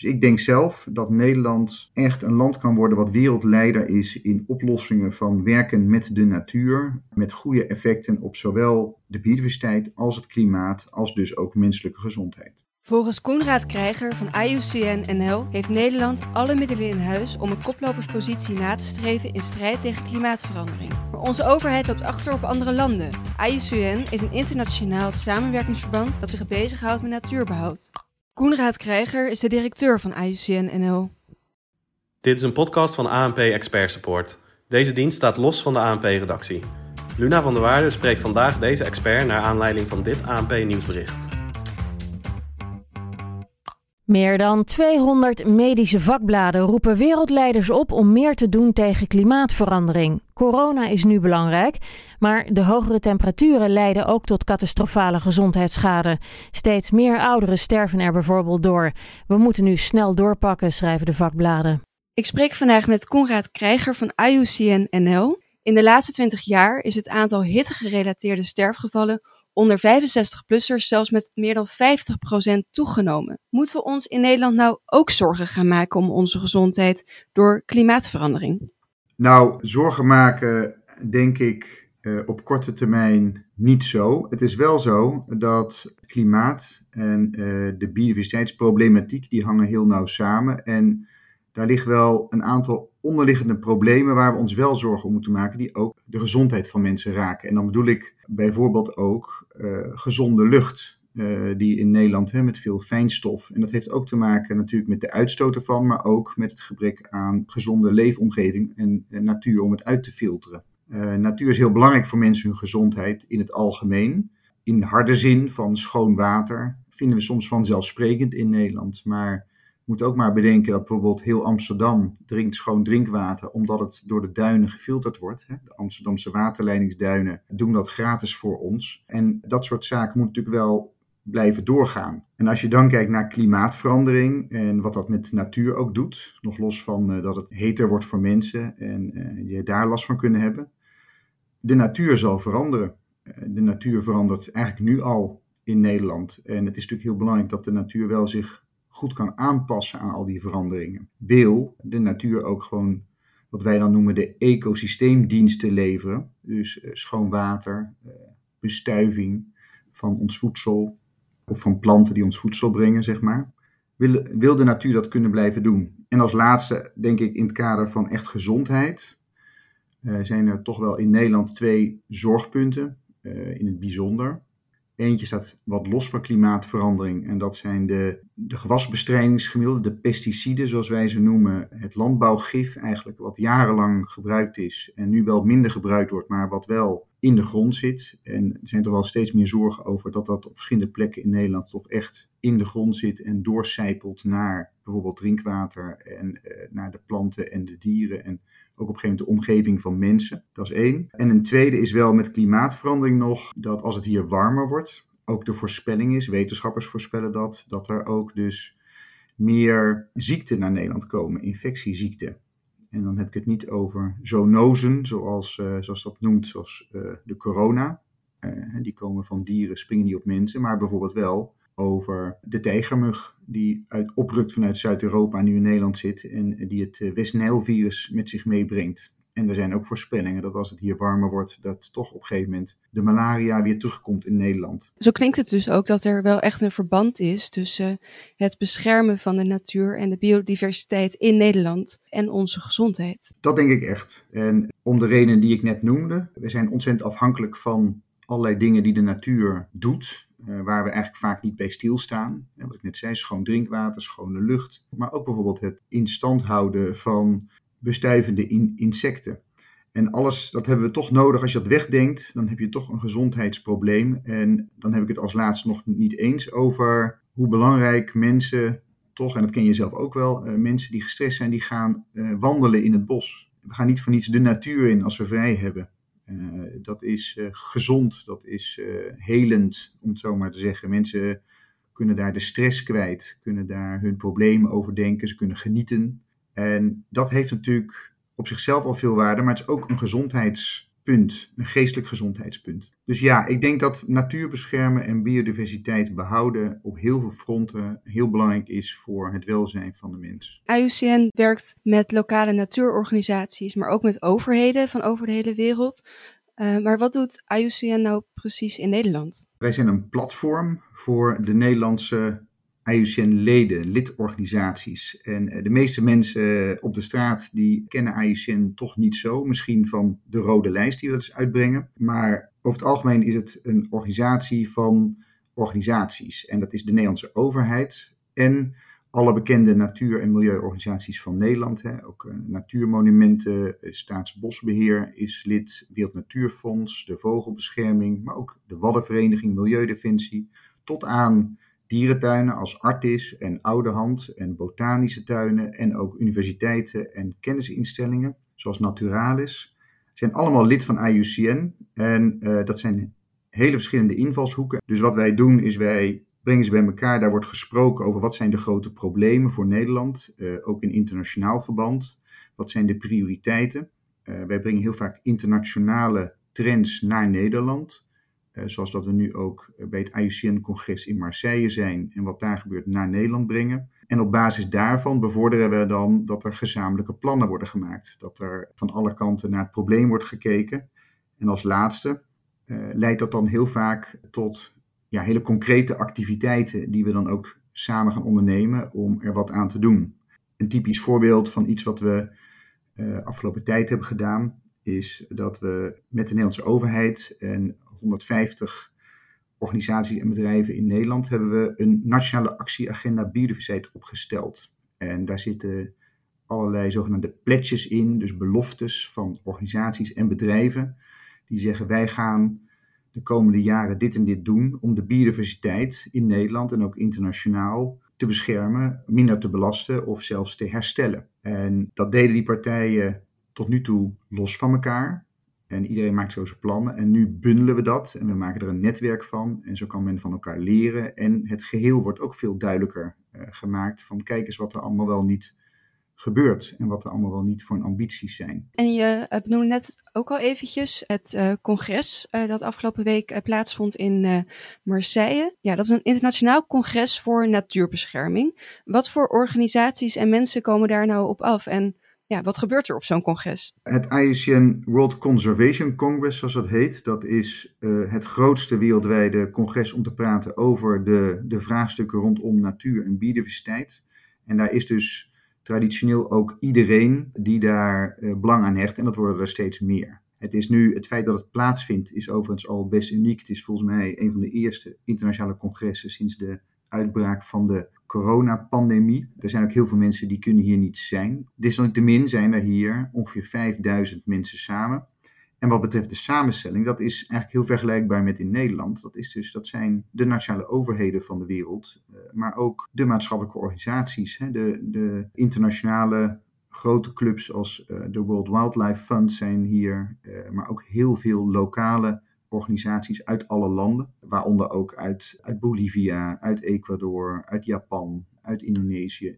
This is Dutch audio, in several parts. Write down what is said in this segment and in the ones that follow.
Dus ik denk zelf dat Nederland echt een land kan worden wat wereldleider is in oplossingen van werken met de natuur, met goede effecten op zowel de biodiversiteit als het klimaat, als dus ook menselijke gezondheid. Volgens Koenraad Krijger van IUCN NL heeft Nederland alle middelen in huis om een koploperspositie na te streven in strijd tegen klimaatverandering. Maar onze overheid loopt achter op andere landen. IUCN is een internationaal samenwerkingsverband dat zich bezighoudt met natuurbehoud. Koenraad Krijger is de directeur van IUCN NL. Dit is een podcast van ANP Expert Support. Deze dienst staat los van de ANP-redactie. Luna van der Waarde spreekt vandaag deze expert naar aanleiding van dit ANP-nieuwsbericht. Meer dan 200 medische vakbladen roepen wereldleiders op om meer te doen tegen klimaatverandering. Corona is nu belangrijk, maar de hogere temperaturen leiden ook tot catastrofale gezondheidsschade. Steeds meer ouderen sterven er bijvoorbeeld door. We moeten nu snel doorpakken, schrijven de vakbladen. Ik spreek vandaag met Konrad Krijger van IUCN NL. In de laatste 20 jaar is het aantal hittegerelateerde sterfgevallen onder 65-plussers zelfs met meer dan 50% toegenomen. Moeten we ons in Nederland nou ook zorgen gaan maken om onze gezondheid door klimaatverandering? Nou, zorgen maken denk ik uh, op korte termijn niet zo. Het is wel zo dat klimaat en uh, de biodiversiteitsproblematiek die hangen heel nauw samen en daar ligt wel een aantal onderliggende problemen waar we ons wel zorgen om moeten maken, die ook de gezondheid van mensen raken. En dan bedoel ik bijvoorbeeld ook uh, gezonde lucht. Uh, die in Nederland hè, met veel fijnstof. En dat heeft ook te maken natuurlijk met de uitstoot ervan, maar ook met het gebrek aan gezonde leefomgeving en, en natuur om het uit te filteren. Natuur is heel belangrijk voor mensen hun gezondheid in het algemeen. In de harde zin van schoon water vinden we soms vanzelfsprekend in Nederland. Maar moet ook maar bedenken dat bijvoorbeeld heel Amsterdam drinkt schoon drinkwater, omdat het door de duinen gefilterd wordt. De Amsterdamse waterleidingsduinen doen dat gratis voor ons. En dat soort zaken moet natuurlijk wel blijven doorgaan. En als je dan kijkt naar klimaatverandering en wat dat met natuur ook doet, nog los van uh, dat het heter wordt voor mensen en uh, je daar last van kunnen hebben, de natuur zal veranderen. Uh, de natuur verandert eigenlijk nu al in Nederland. En het is natuurlijk heel belangrijk dat de natuur wel zich goed kan aanpassen aan al die veranderingen. Wil de natuur ook gewoon wat wij dan noemen de ecosysteemdiensten leveren. Dus uh, schoon water, uh, bestuiving van ons voedsel of van planten die ons voedsel brengen, zeg maar. Wil, wil de natuur dat kunnen blijven doen? En als laatste, denk ik, in het kader van echt gezondheid, uh, zijn er toch wel in Nederland twee zorgpunten in het bijzonder. Eentje staat wat los van klimaatverandering en dat zijn de, de gewasbestrijdingsgemiddelen, de pesticiden zoals wij ze noemen, het landbouwgif eigenlijk wat jarenlang gebruikt is en nu wel minder gebruikt wordt, maar wat wel in de grond zit. En er zijn toch wel steeds meer zorgen over dat dat op verschillende plekken in Nederland toch echt in de grond zit en doorcijpelt naar bijvoorbeeld drinkwater en uh, naar de planten en de dieren en ook op een gegeven moment de omgeving van mensen. Dat is één. En een tweede is wel met klimaatverandering nog dat als het hier warmer wordt, ook de voorspelling is, wetenschappers voorspellen dat, dat er ook dus meer ziekten naar Nederland komen, infectieziekten. En dan heb ik het niet over zoonosen, zoals, uh, zoals dat noemt, zoals uh, de corona. Uh, die komen van dieren, springen die op mensen, maar bijvoorbeeld wel over de tijgermug die uit, oprukt vanuit Zuid-Europa nu in Nederland zit en die het West Nijl-virus met zich meebrengt. En er zijn ook voorspellingen dat als het hier warmer wordt, dat toch op een gegeven moment de malaria weer terugkomt in Nederland. Zo klinkt het dus ook dat er wel echt een verband is tussen het beschermen van de natuur en de biodiversiteit in Nederland en onze gezondheid. Dat denk ik echt. En om de redenen die ik net noemde, we zijn ontzettend afhankelijk van allerlei dingen die de natuur doet. Uh, waar we eigenlijk vaak niet bij stilstaan. Wat ik net zei, schoon drinkwater, schone lucht. Maar ook bijvoorbeeld het in stand houden van bestuivende in insecten. En alles, dat hebben we toch nodig. Als je dat wegdenkt, dan heb je toch een gezondheidsprobleem. En dan heb ik het als laatste nog niet eens over hoe belangrijk mensen toch, en dat ken je zelf ook wel, uh, mensen die gestrest zijn, die gaan uh, wandelen in het bos. We gaan niet voor niets de natuur in als we vrij hebben. Uh, dat is gezond, dat is helend, om het zo maar te zeggen. Mensen kunnen daar de stress kwijt, kunnen daar hun problemen overdenken, ze kunnen genieten. En dat heeft natuurlijk op zichzelf al veel waarde, maar het is ook een gezondheidspunt punt, een geestelijk gezondheidspunt. Dus ja, ik denk dat natuur beschermen en biodiversiteit behouden op heel veel fronten heel belangrijk is voor het welzijn van de mens. IUCN werkt met lokale natuurorganisaties, maar ook met overheden van over de hele wereld. Uh, maar wat doet IUCN nou precies in Nederland? Wij zijn een platform voor de Nederlandse IUCN-leden, lidorganisaties. En eh, de meeste mensen op de straat die kennen IUCN toch niet zo. Misschien van de rode lijst die we dus uitbrengen. Maar over het algemeen is het een organisatie van organisaties. En dat is de Nederlandse overheid en alle bekende natuur- en milieuorganisaties van Nederland. Hè. Ook uh, Natuurmonumenten, Staatsbosbeheer is lid, Wereld Natuurfonds, de Vogelbescherming, maar ook de Waddenvereniging, Milieudefensie, tot aan dierentuinen als Artis en Oudehand en botanische tuinen en ook universiteiten en kennisinstellingen zoals Naturalis zijn allemaal lid van IUCN en uh, dat zijn hele verschillende invalshoeken. Dus wat wij doen is wij brengen ze bij elkaar, daar wordt gesproken over wat zijn de grote problemen voor Nederland, uh, ook in internationaal verband. Wat zijn de prioriteiten? Uh, wij brengen heel vaak internationale trends naar Nederland. Uh, zoals dat we nu ook bij het IUCN-congres in Marseille zijn en wat daar gebeurt naar Nederland brengen. En op basis daarvan bevorderen we dan dat er gezamenlijke plannen worden gemaakt. Dat er van alle kanten naar het probleem wordt gekeken. En als laatste uh, leidt dat dan heel vaak tot ja, hele concrete activiteiten die we dan ook samen gaan ondernemen om er wat aan te doen. Een typisch voorbeeld van iets wat we uh, afgelopen tijd hebben gedaan, is dat we met de Nederlandse overheid en 150 organisaties en bedrijven in Nederland hebben we een nationale actieagenda biodiversiteit opgesteld. En daar zitten allerlei zogenaamde pledges in, dus beloftes van organisaties en bedrijven, die zeggen wij gaan de komende jaren dit en dit doen om de biodiversiteit in Nederland en ook internationaal te beschermen, minder te belasten of zelfs te herstellen. En dat deden die partijen tot nu toe los van elkaar. En iedereen maakt zo zijn plannen. En nu bundelen we dat en we maken er een netwerk van. En zo kan men van elkaar leren. En het geheel wordt ook veel duidelijker uh, gemaakt. Van kijk eens wat er allemaal wel niet gebeurt en wat er allemaal wel niet voor een ambities zijn. En je uh, benoemde net ook al eventjes het uh, congres dat afgelopen week plaatsvond in Marseille. Ja, dat is een internationaal congres voor natuurbescherming. Wat voor organisaties en mensen komen daar nou op af en ja, wat gebeurt er op zo'n congres? Het IUCN World Conservation Congress, zoals dat heet, dat is het grootste wereldwijde congres om te praten over de, de vraagstukken rondom natuur en biodiversiteit. En daar is dus traditioneel ook iedereen die daar uh, belang aan hecht. En dat worden er steeds meer. Het is nu, het feit dat het plaatsvindt, is overigens al best uniek. Het is volgens mij een van de eerste internationale congressen sinds de uitbraak van de coronapandemie. Er zijn ook heel veel mensen die kunnen hier niet zijn. Desalniettemin zijn er hier ongeveer 5000 mensen samen. En wat betreft de samenstelling, dat is eigenlijk heel vergelijkbaar met in Nederland. Dat, is dus, dat zijn de nationale overheden van de wereld, maar ook de maatschappelijke organisaties, de, de internationale grote clubs als de World Wildlife Fund zijn hier, maar ook heel veel lokale organisaties uit alle landen, waaronder ook uit, uit Bolivia, uit Ecuador, uit Japan, uit Indonesië.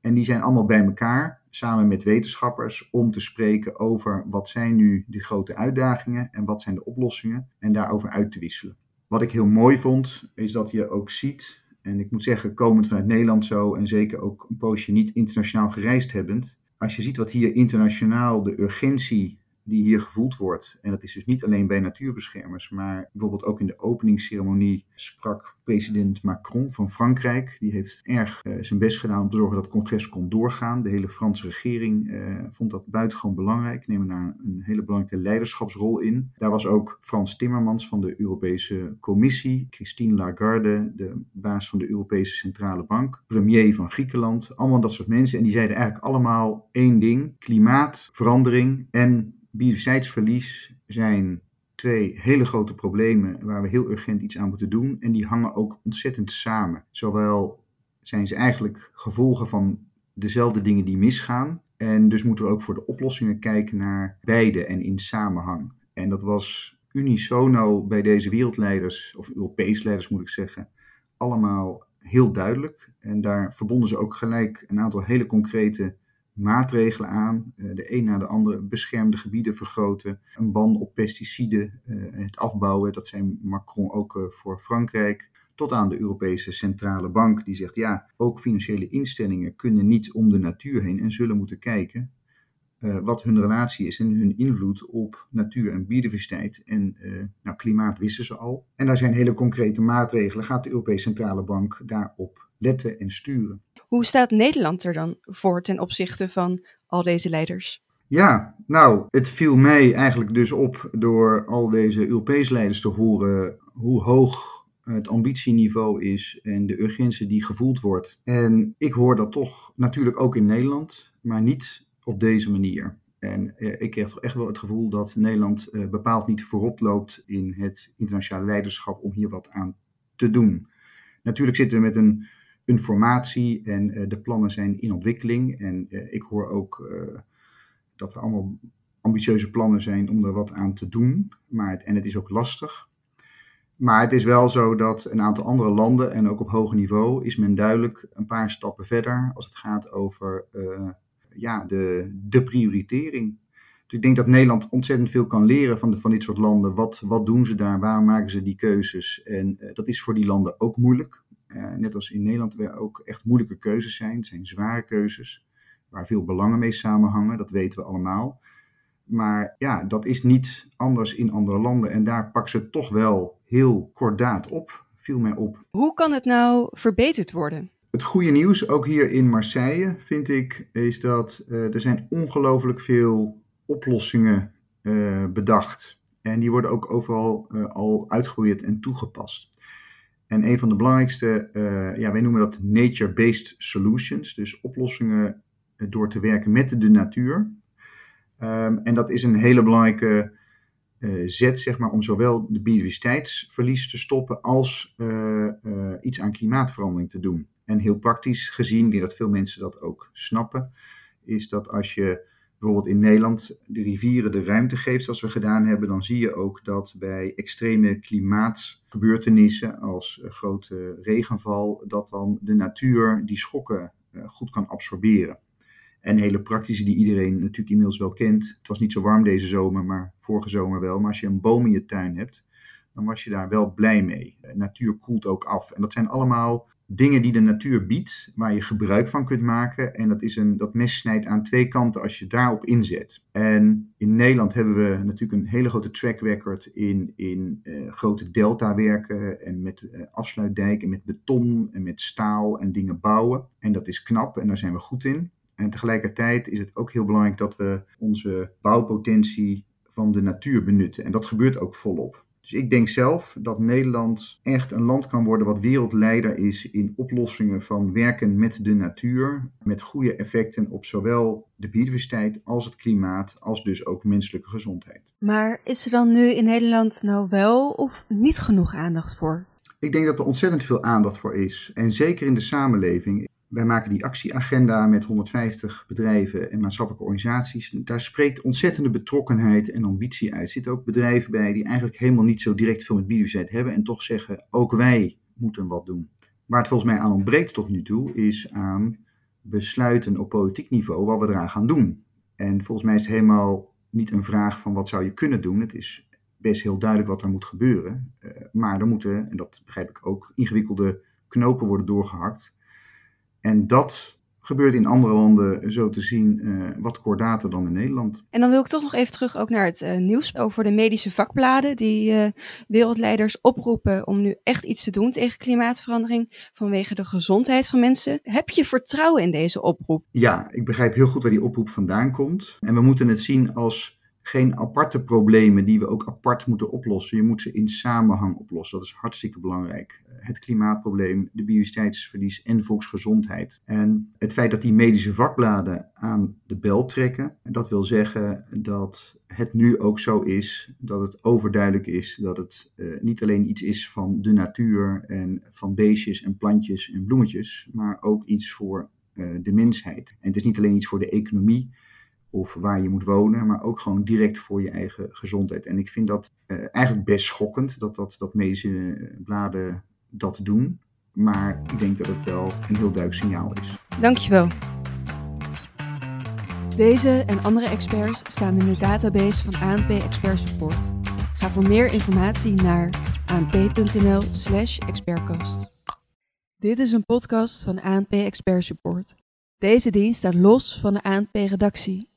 En die zijn allemaal bij elkaar, samen met wetenschappers, om te spreken over wat zijn nu de grote uitdagingen en wat zijn de oplossingen en daarover uit te wisselen. Wat ik heel mooi vond, is dat je ook ziet, en ik moet zeggen, komend vanuit Nederland zo en zeker ook een poosje niet internationaal gereisd hebbend, als je ziet wat hier internationaal de urgentie die hier gevoeld wordt. En dat is dus niet alleen bij natuurbeschermers, maar bijvoorbeeld ook in de openingsceremonie sprak president Macron van Frankrijk. Die heeft erg uh, zijn best gedaan om te zorgen dat het congres kon doorgaan. De hele Franse regering uh, vond dat buitengewoon belangrijk, nemen daar een hele belangrijke leiderschapsrol in. Daar was ook Frans Timmermans van de Europese Commissie, Christine Lagarde, de baas van de Europese Centrale Bank, premier van Griekenland, allemaal dat soort mensen. En die zeiden eigenlijk allemaal één ding: klimaatverandering en biodiversiteitsverlies zijn twee hele grote problemen waar we heel urgent iets aan moeten doen. En die hangen ook ontzettend samen. Zowel zijn ze eigenlijk gevolgen van dezelfde dingen die misgaan. En dus moeten we ook voor de oplossingen kijken naar beide en in samenhang. En dat was unisono bij deze wereldleiders, of Europese leiders moet ik zeggen, allemaal heel duidelijk. En daar verbonden ze ook gelijk een aantal hele concrete maatregelen aan. de een na de andere beschermde gebieden vergroten. Een ban op pesticiden, het afbouwen. Dat zijn Macron ook voor Frankrijk tot aan de Europese Centrale Bank, die zegt ja, ook financiële instellingen kunnen niet om de natuur heen en zullen moeten kijken wat hun relatie is en hun invloed op natuur en biodiversiteit. En nou, klimaat wisten ze al. En daar zijn hele concrete maatregelen. Gaat de Europese Centrale Bank daarop letten en sturen? Hoe staat Nederland er dan voor ten opzichte van al deze leiders? Ja, nou, het viel mij eigenlijk dus op door al deze Europese leiders te horen hoe hoog het ambitieniveau is en de urgentie die gevoeld wordt. En ik hoor dat toch natuurlijk ook in Nederland, maar niet op deze manier. En eh, ik kreeg toch echt wel het gevoel dat Nederland eh, bepaald niet voorop loopt in het internationale leiderschap om hier wat aan te doen. Natuurlijk zitten we met een, een formatie en uh, de plannen zijn in ontwikkeling. En uh, ik hoor ook uh, dat er allemaal ambitieuze plannen zijn om er wat aan te doen. Maar het, en het is ook lastig. Maar het is wel zo dat een aantal andere landen, en ook op hoger niveau, is men duidelijk een paar stappen verder als het gaat over ja, de, de prioritering. Dus ik denk dat Nederland ontzettend veel kan leren van, de, van dit soort landen. Wat, wat doen ze daar? Waarom maken ze die keuzes? En dat is voor die landen ook moeilijk. Uh, net als in Nederland er ook echt moeilijke keuzes zijn. Het zijn zware keuzes waar veel belangen mee samenhangen. Dat weten we allemaal. Maar ja, dat is niet anders in andere landen. En daar pakken ze toch wel heel kordaat op, viel mij op. Hoe kan het nou verbeterd worden? Het goede nieuws, ook hier in Marseille, vind ik, is dat uh, er zijn ongelooflijk veel oplossingen uh, bedacht. En die worden ook overal uh, al uitgeprobeerd en toegepast. En een van de belangrijkste, ja, wij noemen dat nature-based solutions. Dus oplossingen door te werken met de natuur. Um, en dat is een hele belangrijke uh, zet, zeg maar, om zowel de biodiversiteitsverlies te stoppen als iets aan klimaatverandering te doen. En heel praktisch gezien, ik denk dat veel mensen dat ook snappen, is dat als je bijvoorbeeld in Nederland de rivieren de ruimte geeft, zoals we gedaan hebben, dan zie je ook dat bij extreme klimaatgebeurtenissen als grote regenval, dat dan de natuur die schokken goed kan absorberen. En hele praktische die iedereen natuurlijk inmiddels wel kent. Het was niet zo warm deze zomer, maar vorige zomer wel. Maar als je een boom in je tuin hebt, dan was je daar wel blij mee. Natuur koelt ook af. En dat zijn allemaal dingen die de natuur biedt, waar je gebruik van kunt maken. En dat, is een, dat mes snijdt aan twee kanten als je daarop inzet. En in Nederland hebben we natuurlijk een hele grote track record in, in uh, grote deltawerken en met uh, afsluitdijken, met beton en met staal en dingen bouwen. En dat is knap en daar zijn we goed in. En tegelijkertijd is het ook heel belangrijk dat we onze bouwpotentie van de natuur benutten. En dat gebeurt ook volop. Dus ik denk zelf dat Nederland echt een land kan worden wat wereldleider is in oplossingen van werken met de natuur. Met goede effecten op zowel de biodiversiteit als het klimaat, als dus ook menselijke gezondheid. Maar is er dan nu in Nederland nou wel of niet genoeg aandacht voor? Ik denk dat er ontzettend veel aandacht voor is. En zeker in de samenleving. Wij maken die actieagenda met 150 bedrijven en maatschappelijke organisaties. Daar spreekt ontzettende betrokkenheid en ambitie uit. Er zitten ook bedrijven bij die eigenlijk helemaal niet zo direct veel met biodiversiteit hebben en toch zeggen, ook wij moeten wat doen. Waar het volgens mij aan ontbreekt tot nu toe, is aan besluiten op politiek niveau wat we eraan gaan doen. En volgens mij is het helemaal niet een vraag van wat zou je kunnen doen. Het is best heel duidelijk wat er moet gebeuren. Uh, maar er moeten, en dat begrijp ik ook, ingewikkelde knopen worden doorgehakt en dat gebeurt in andere landen zo te zien uh, wat kordater dan in Nederland. En dan wil ik toch nog even terug ook naar het uh, nieuws over de medische vakbladen die uh, wereldleiders oproepen om nu echt iets te doen tegen klimaatverandering vanwege de gezondheid van mensen. Heb je vertrouwen in deze oproep? Ja, ik begrijp heel goed waar die oproep vandaan komt. En we moeten het zien als geen aparte problemen die we ook apart moeten oplossen. Je moet ze in samenhang oplossen. Dat is hartstikke belangrijk. Het klimaatprobleem, de biodiversiteitsverlies en volksgezondheid. En het feit dat die medische vakbladen aan de bel trekken, dat wil zeggen dat het nu ook zo is dat het overduidelijk is dat het uh, niet alleen iets is van de natuur en van beestjes en plantjes en bloemetjes, maar ook iets voor uh, de mensheid. En het is niet alleen iets voor de economie of waar je moet wonen, maar ook gewoon direct voor je eigen gezondheid. En ik vind dat eh, eigenlijk best schokkend dat, dat, dat medische bladen dat doen. Maar ik denk dat het wel een heel duidelijk signaal is. Dankjewel. Deze en andere experts staan in de database van ANP Expert Support. Ga voor meer informatie naar anp.nl/slash expertcast. Dit is een podcast van ANP Expert Support. Deze dienst staat los van de ANP-redactie